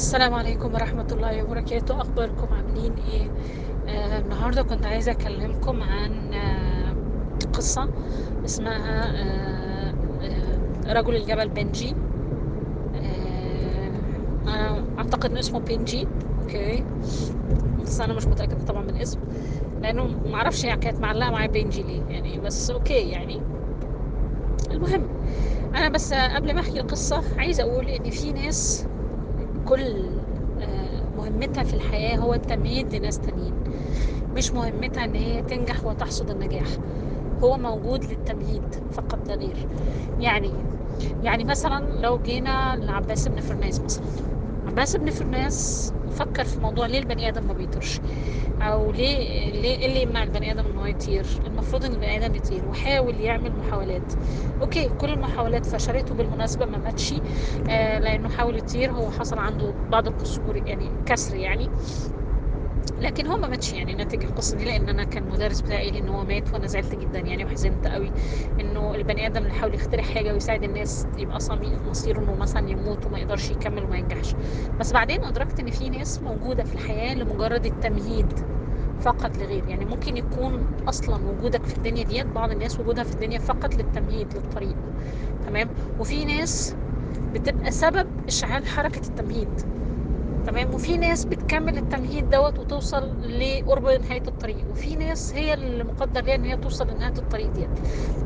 السلام عليكم ورحمة الله وبركاته. أخباركم عاملين إيه؟ آه النهاردة كنت عايزة أكلمكم عن آه قصة اسمها آه آه رجل الجبل بنجي. آه أنا أعتقد إن اسمه بنجي. okay. بس أنا مش متأكدة طبعا من الاسم لأنه معرفش يعني كانت معلقة معايا بنجي ليه يعني. بس okay يعني. المهم أنا بس قبل ما أحكي القصة عايزة أقول إن في ناس كل آه، مهمتها في الحياة هو التمهيد لناس تانيين. مش مهمتها إن هي تنجح وتحصد النجاح. هو موجود للتمهيد فقط لا غير. يعني يعني مثلا لو جينا لعباس بن فرناس مثلا. عباس بن فرناس فكر في موضوع ليه البني آدم ما بيطيرش؟ أو ليه ليه إيه اللي يمنع البني آدم إن هو يطير؟ المفروض إن البني آدم يطير وحاول يعمل محاولات. okay كل المحاولات فشلت وبالمناسبه ما ماتش آه لأنه حاول يطير هو حصل عنده بعض الكسور يعني كسر يعني. لكن هو ما ماتش يعني نتيجة القصة دي لأن أنا كان المدرس بتاعي إن هو مات وأنا زعلت جدا يعني وحزنت قوي إنه البني آدم اللي حاول يخترع حاجة ويساعد الناس يبقى مصيره إنه مثلا يموت وما يقدرش يكمل وما ينجحش. بس بعدين أدركت إن في ناس موجودة في الحياة لمجرد التمهيد فقط لغير. يعني ممكن يكون أصلا وجودك في الدنيا ديت بعض الناس وجودها في الدنيا فقط للتمهيد للطريق. تمام؟ وفي ناس بتبقى سبب إشعال حركة التمهيد. تمام؟ وفي ناس بتكمل التمهيد دوت وتوصل لقرب نهاية الطريق. وفي ناس هي اللي مقدر ليها إن هي توصل لنهاية الطريق ديت.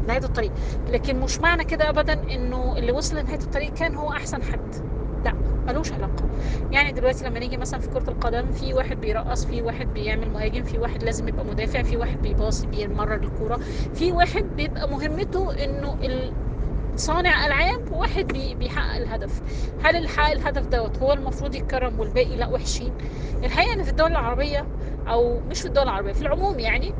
نهاية الطريق. لكن مش معنى كده ابدا إنه اللي وصل لنهاية الطريق كان هو أحسن حد. لا ملوش علاقة. يعني دلوقتي لما نيجي مثلا في كرة القدم في واحد بيرقص في واحد بيعمل مهاجم في واحد لازم يبقى مدافع في واحد بيباصي بيمرر الكورة في واحد بيبقى مهمته إنه ال... صانع ألعاب وواحد بي بيحقق الهدف. هل اللي حقق الهدف دوت هو المفروض يتكرم والباقي لا؟ وحشين. الحقيقة إن في الدول العربية أو مش في الدول العربية في العموم يعني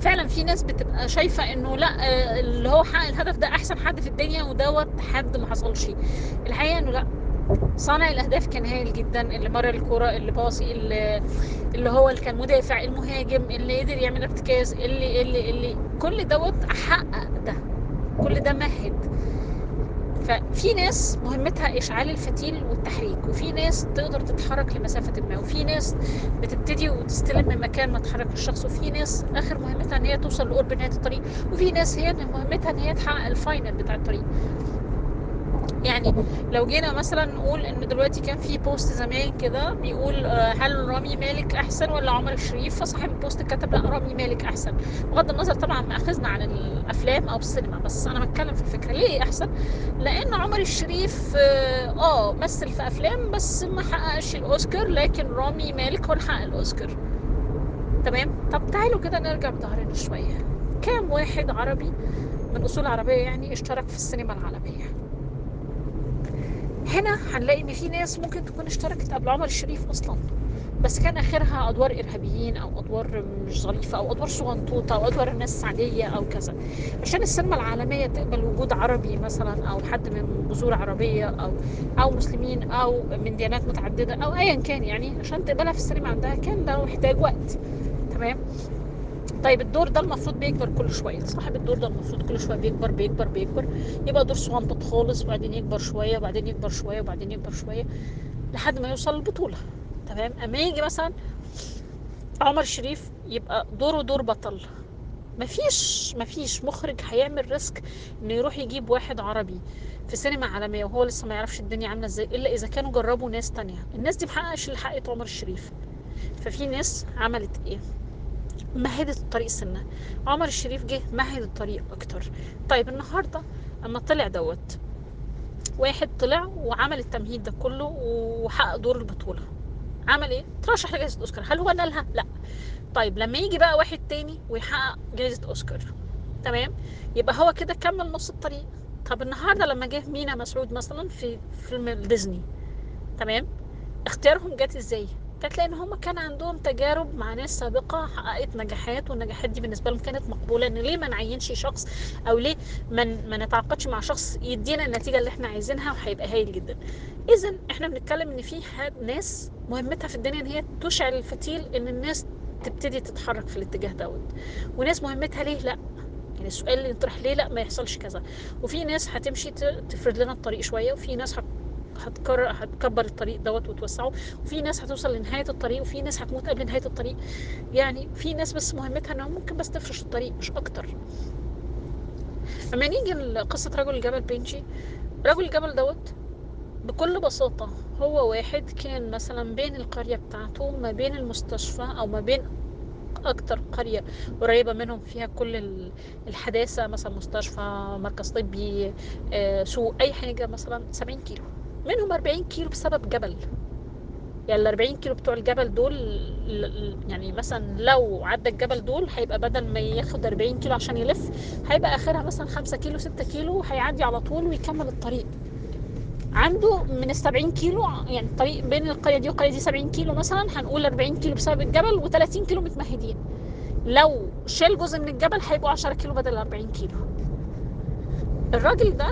فعلا في ناس بتبقى شايفة إنه لا آه، اللي هو حقق الهدف ده أحسن حد في الدنيا ودوت حد ما حصلش. الحقيقة إنه لا. صانع الأهداف كان هايل جدا اللي مرر الكورة اللي باصي اللي, اللي هو اللي كان مدافع المهاجم اللي قدر يعمل ارتكاز اللي اللي اللي كل دوت حقق ده. كل ده مهد. ففي ناس مهمتها إشعال الفتيل والتحريك وفي ناس تقدر تتحرك لمسافة ما وفي ناس بتبتدي وتستلم من مكان ما تحرك الشخص وفي ناس آخر مهمتها إن هي توصل لقرب نهاية الطريق وفي ناس هي مهمتها إن هي تحقق ال final بتاع الطريق. يعني لو جينا مثلا نقول إن دلوقتي كان في post زمان كده بيقول آه، هل رامي مالك أحسن ولا عمر الشريف فصاحب ال post كتب لا رامي مالك أحسن. بغض النظر طبعا ما أخذنا عن الأفلام أو السينما بس أنا بتكلم في الفكرة ليه أحسن؟ لأن عمر الشريف آه آه، مثل في أفلام بس ما حققش الأوسكار لكن رامي مالك هو اللي حقق الأوسكار. تمام؟ طب تعالوا كده نرجع بظهرنا شوية. كام واحد عربي من أصول عربية يعني اشترك في السينما العالمية؟ هنا هنلاقي إن في ناس ممكن تكون اشتركت قبل عمر الشريف أصلا. بس كان آخرها أدوار إرهابيين أو أدوار مش ظريفة أو أدوار صغنطوطة أو أدوار الناس عادية أو كذا. عشان السينما العالمية تقبل وجود عربي مثلا أو حد من جذور عربية أو أو مسلمين أو من ديانات متعددة أو ايا كان يعني عشان تقبلها في السينما عندها كان ده محتاج وقت. تمام؟ طيب الدور ده المفروض بيكبر كل شوية. صاحب الدور ده المفروض كل شوية بيكبر بيكبر بيكبر. يبقى دور صغنطط خالص وبعدين يكبر شوية وبعدين يكبر شوية وبعدين يكبر شوية لحد ما يوصل للبطولة. تمام؟ أما يجي مثلا عمر الشريف يبقى دوره دور بطل. مفيش مفيش مخرج هيعمل ريسك إنه يروح يجيب واحد عربي في سينما عالمية وهو لسه ما يعرفش الدنيا عاملة إزاي إلا إذا كانوا جربوا ناس تانية. الناس دي محققش اللي حققت عمر الشريف ففي ناس عملت إيه؟ مهدت الطريق سنة. عمر الشريف جه مهد الطريق أكتر. طيب النهارده أما طلع دوت واحد طلع وعمل التمهيد ده كله وحقق دور البطولة. عمل إيه؟ ترشح لجائزة أوسكار. هل هو نالها؟ لا. طيب لما يجي بقى واحد تاني ويحقق جائزة أوسكار. تمام؟ يبقى هو كده كمل نص الطريق. طب النهارده لما جه مينا مسعود مثلا في فيلم ديزني. تمام؟ اختيارهم جت إزاي؟ كانت لأن هم كان عندهم تجارب مع ناس سابقة حققت نجاحات والنجاحات دي بالنسبة لهم كانت مقبولة إن ليه ما نعينش شخص أو ليه ما ما نتعاقدش مع شخص يدينا النتيجة اللي إحنا عايزينها وهيبقى هايل جدا. اذا إحنا بنتكلم إن في ناس مهمتها في الدنيا إن هي تشعل الفتيل إن الناس تبتدي تتحرك في الاتجاه دوت. وناس مهمتها ليه؟ لأ. يعني السؤال اللي يطرح ليه لأ ما يحصلش كذا. وفي ناس هتمشي تفرد لنا الطريق شوية وفي ناس هتكرر هتكبر الطريق دوت وتوسعه. وفي ناس هتوصل لنهاية الطريق وفي ناس هتموت قبل نهاية الطريق. يعني في ناس بس مهمتها إنها ممكن بس تفرش الطريق مش أكتر. لما نيجي لقصة رجل الجبل بنجي رجل الجبل دوت بكل بساطة هو واحد كان مثلا بين القرية بتاعته ما بين المستشفى أو ما بين أكتر قرية قريبة منهم فيها كل ال- الحداثة مثلا مستشفى مركز طبي آه، سوق أي حاجة مثلا 70 كيلو. منهم 40 كيلو بسبب جبل. يعني ال 40 كيلو بتوع الجبل دول يعني مثلا لو عدى الجبل دول هيبقى بدل ما ياخد 40 كيلو عشان يلف هيبقى آخرها مثلا 5 كيلو 6 كيلو هيعدي على طول ويكمل الطريق. عنده من ال 70 كيلو يعني الطريق بين القرية دي والقرية دي 70 كيلو مثلا هنقول 40 كيلو بسبب الجبل و30 كيلو متمهدين. لو شال جزء من الجبل هيبقوا 10 كيلو بدل 40 كيلو. الراجل ده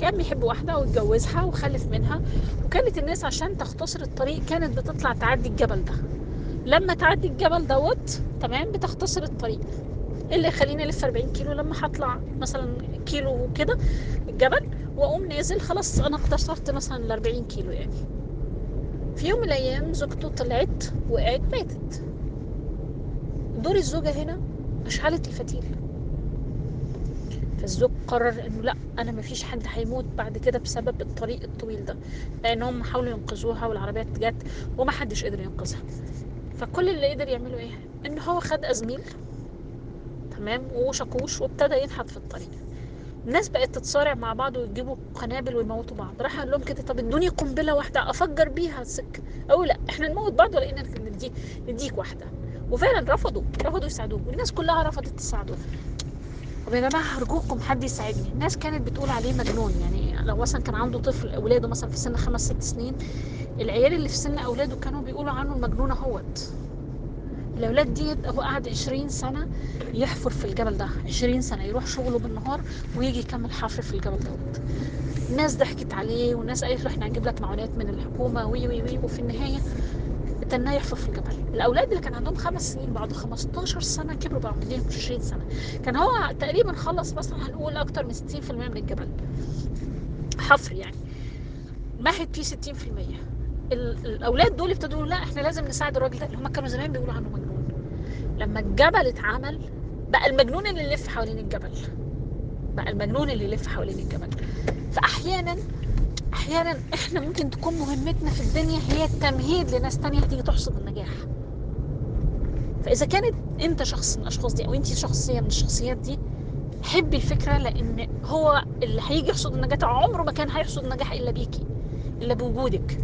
كان بيحب واحدة واتجوزها وخلف منها وكانت الناس عشان تختصر الطريق كانت بتطلع تعدي الجبل ده. لما تعدي الجبل دوت تمام بتختصر الطريق. اللي يخليني ألف 40 كيلو لما هطلع مثلا كيلو كده الجبل وأقوم نازل خلاص أنا اقتصرت مثلا ال 40 كيلو يعني. في يوم من الأيام زوجته طلعت وقعت ماتت. دور الزوجة هنا اشعلت الفتيل. فالزوج قرر إنه لا أنا مفيش حد هيموت بعد كده بسبب الطريق الطويل ده لأنهم حاولوا ينقذوها والعربيات جت وما حدش قدر ينقذها. فكل اللي قدر يعمله إيه؟ إن هو خد أزميل تمام؟ وشاكوش وابتدى ينحت في الطريق. الناس بقت تتصارع مع بعض ويجيبوا قنابل ويموتوا بعض. راح قال لهم كده طب ادوني قنبلة واحدة أفجر بيها السكة. أو لا إحنا نموت بعض ولا إن نديك واحدة. وفعلا رفضوا رفضوا يساعدوه والناس كلها رفضت تساعده جماعة ارجوكم حد يساعدني. الناس كانت بتقول عليه مجنون. يعني لو مثلا كان عنده طفل أولاده مثلا في سن خمس ست سنين العيال اللي في سن أولاده كانوا بيقولوا عنه المجنون اهوت الأولاد دي هو قعد 20 سنة يحفر في الجبل ده 20 سنة يروح شغله بالنهار ويجي يكمل حفر في الجبل دوت الناس ضحكت عليه والناس قالت له إحنا هنجيب لك معونات من الحكومة وي وي وي وفي النهاية اتناه يحفر في الجبل. الأولاد اللي كان عندهم خمس سنين بعد 15 سنة كبروا بقوا عندهم 20 سنة. كان هو تقريبا خلص مثلا هنقول أكتر من 60% من الجبل. حفر يعني. مهد فيه 60% ال- الأولاد دول ابتدوا لا إحنا لازم نساعد الراجل ده. اللي هم كانوا زمان بيقولوا عنه مجنون. لما الجبل اتعمل بقى المجنون اللي يلف حوالين الجبل. بقى المجنون اللي يلف حوالين الجبل. فاحيانا أحيانا إحنا ممكن تكون مهمتنا في الدنيا هي التمهيد لناس تانية هتيجي تحصد النجاح. فإذا كانت أنت شخص من الأشخاص دي أو انت شخصية من الشخصيات دي حبي الفكرة لأن هو اللي هيجي يحصد النجاح عمره ما كان هيحصد النجاح إلا بيكي إلا بوجودك.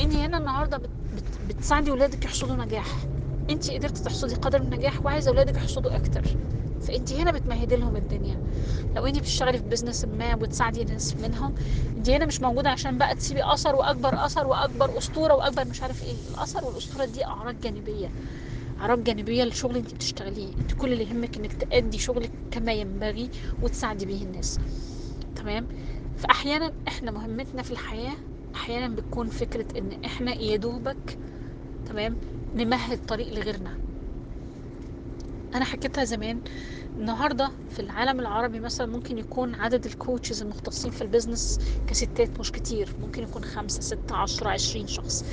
انت هنا النهارده بت بت بتساعدي ولادك يحصدوا نجاح. انت قدرتي تحصدي قدر من النجاح وعايزة ولادك يحصدوا أكتر. فانت هنا بتمهدي لهم الدنيا. لو انت بتشتغلي في بزنس ما وتساعدي ناس منهم انت هنا مش موجودة عشان بقى تسيبي أثر وأكبر أثر وأكبر أسطورة وأكبر مش عارف إيه. الأثر والأسطورة دي أعراض جانبية. أعراض جانبية للشغل انت بتشتغليه. انت كل اللي يهمك انك تأدي شغلك كما ينبغي وتساعدي بيه الناس. تمام؟ فأحيانا إحنا مهمتنا في الحياة أحيانا بتكون فكرة إن إحنا يا دوبك تمام نمهد طريق لغيرنا. أنا حكيتها زمان النهارده في العالم العربي مثلا ممكن يكون عدد ال coaches المختصين في ال business كستات مش كتير ممكن يكون خمسة ستة عشرة عشرين شخص.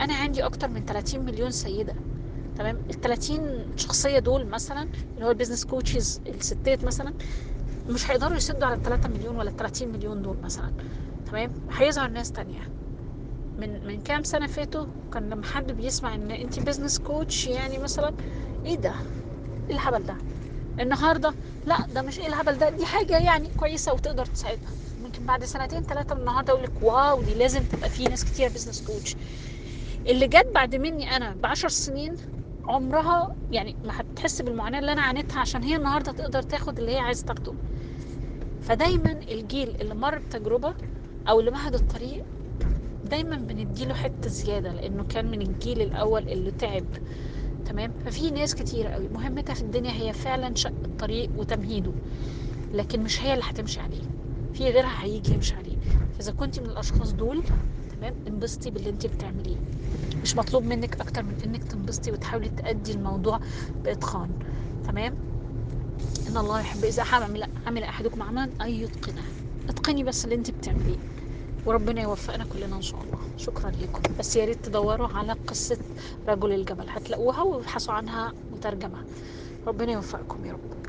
أنا عندي أكتر من 30 مليون سيدة تمام؟ ال 30 شخصية دول مثلا اللي هو ال business coaches الستات مثلا مش هيقدروا يسدوا على ال 3 مليون ولا ال 30 مليون دول مثلا تمام؟ هيظهر ناس تانية. من من كام سنة فاتوا كان لما حد بيسمع إن انت business coach يعني مثلا إيه ده؟ إيه الهبل ده؟ النهارده؟ لا ده مش إيه الهبل ده دي حاجة يعني كويسة وتقدر تساعدها. ممكن بعد سنتين ثلاثة من النهارده أقول لك wow دي لازم تبقى في ناس كتير business coach اللي جت بعد مني أنا بعشر سنين عمرها يعني ما هتحس بالمعاناة اللي أنا عانيتها عشان هي النهارده تقدر تاخد اللي هي عايزة تاخده. فدايما الجيل اللي مر بتجربة أو اللي مهد الطريق دايما بنديله حتة زيادة لأنه كان من الجيل الأول اللي تعب. تمام؟ ففي ناس كتير قوي. مهمتها في الدنيا هي فعلا شق الطريق وتمهيده لكن مش هي اللي هتمشي عليه. في غيرها هيجي يمشي عليه. فإذا كنت من الأشخاص دول تمام انبسطي باللي انت بتعمليه. مش مطلوب منك أكتر من إنك تنبسطي وتحاولي تأدي الموضوع بإتقان تمام؟ إن الله يحب. إذا عمل عمل أحدكم عملا أن يتقنه. اتقني بس اللي انت بتعمليه. وربنا يوفقنا كلنا إن شاء الله. شكرا لكم. بس يا ريت تدوروا على قصة رجل الجبل. هتلاقوها وابحثوا عنها مترجمة. ربنا يوفقكم يا رب.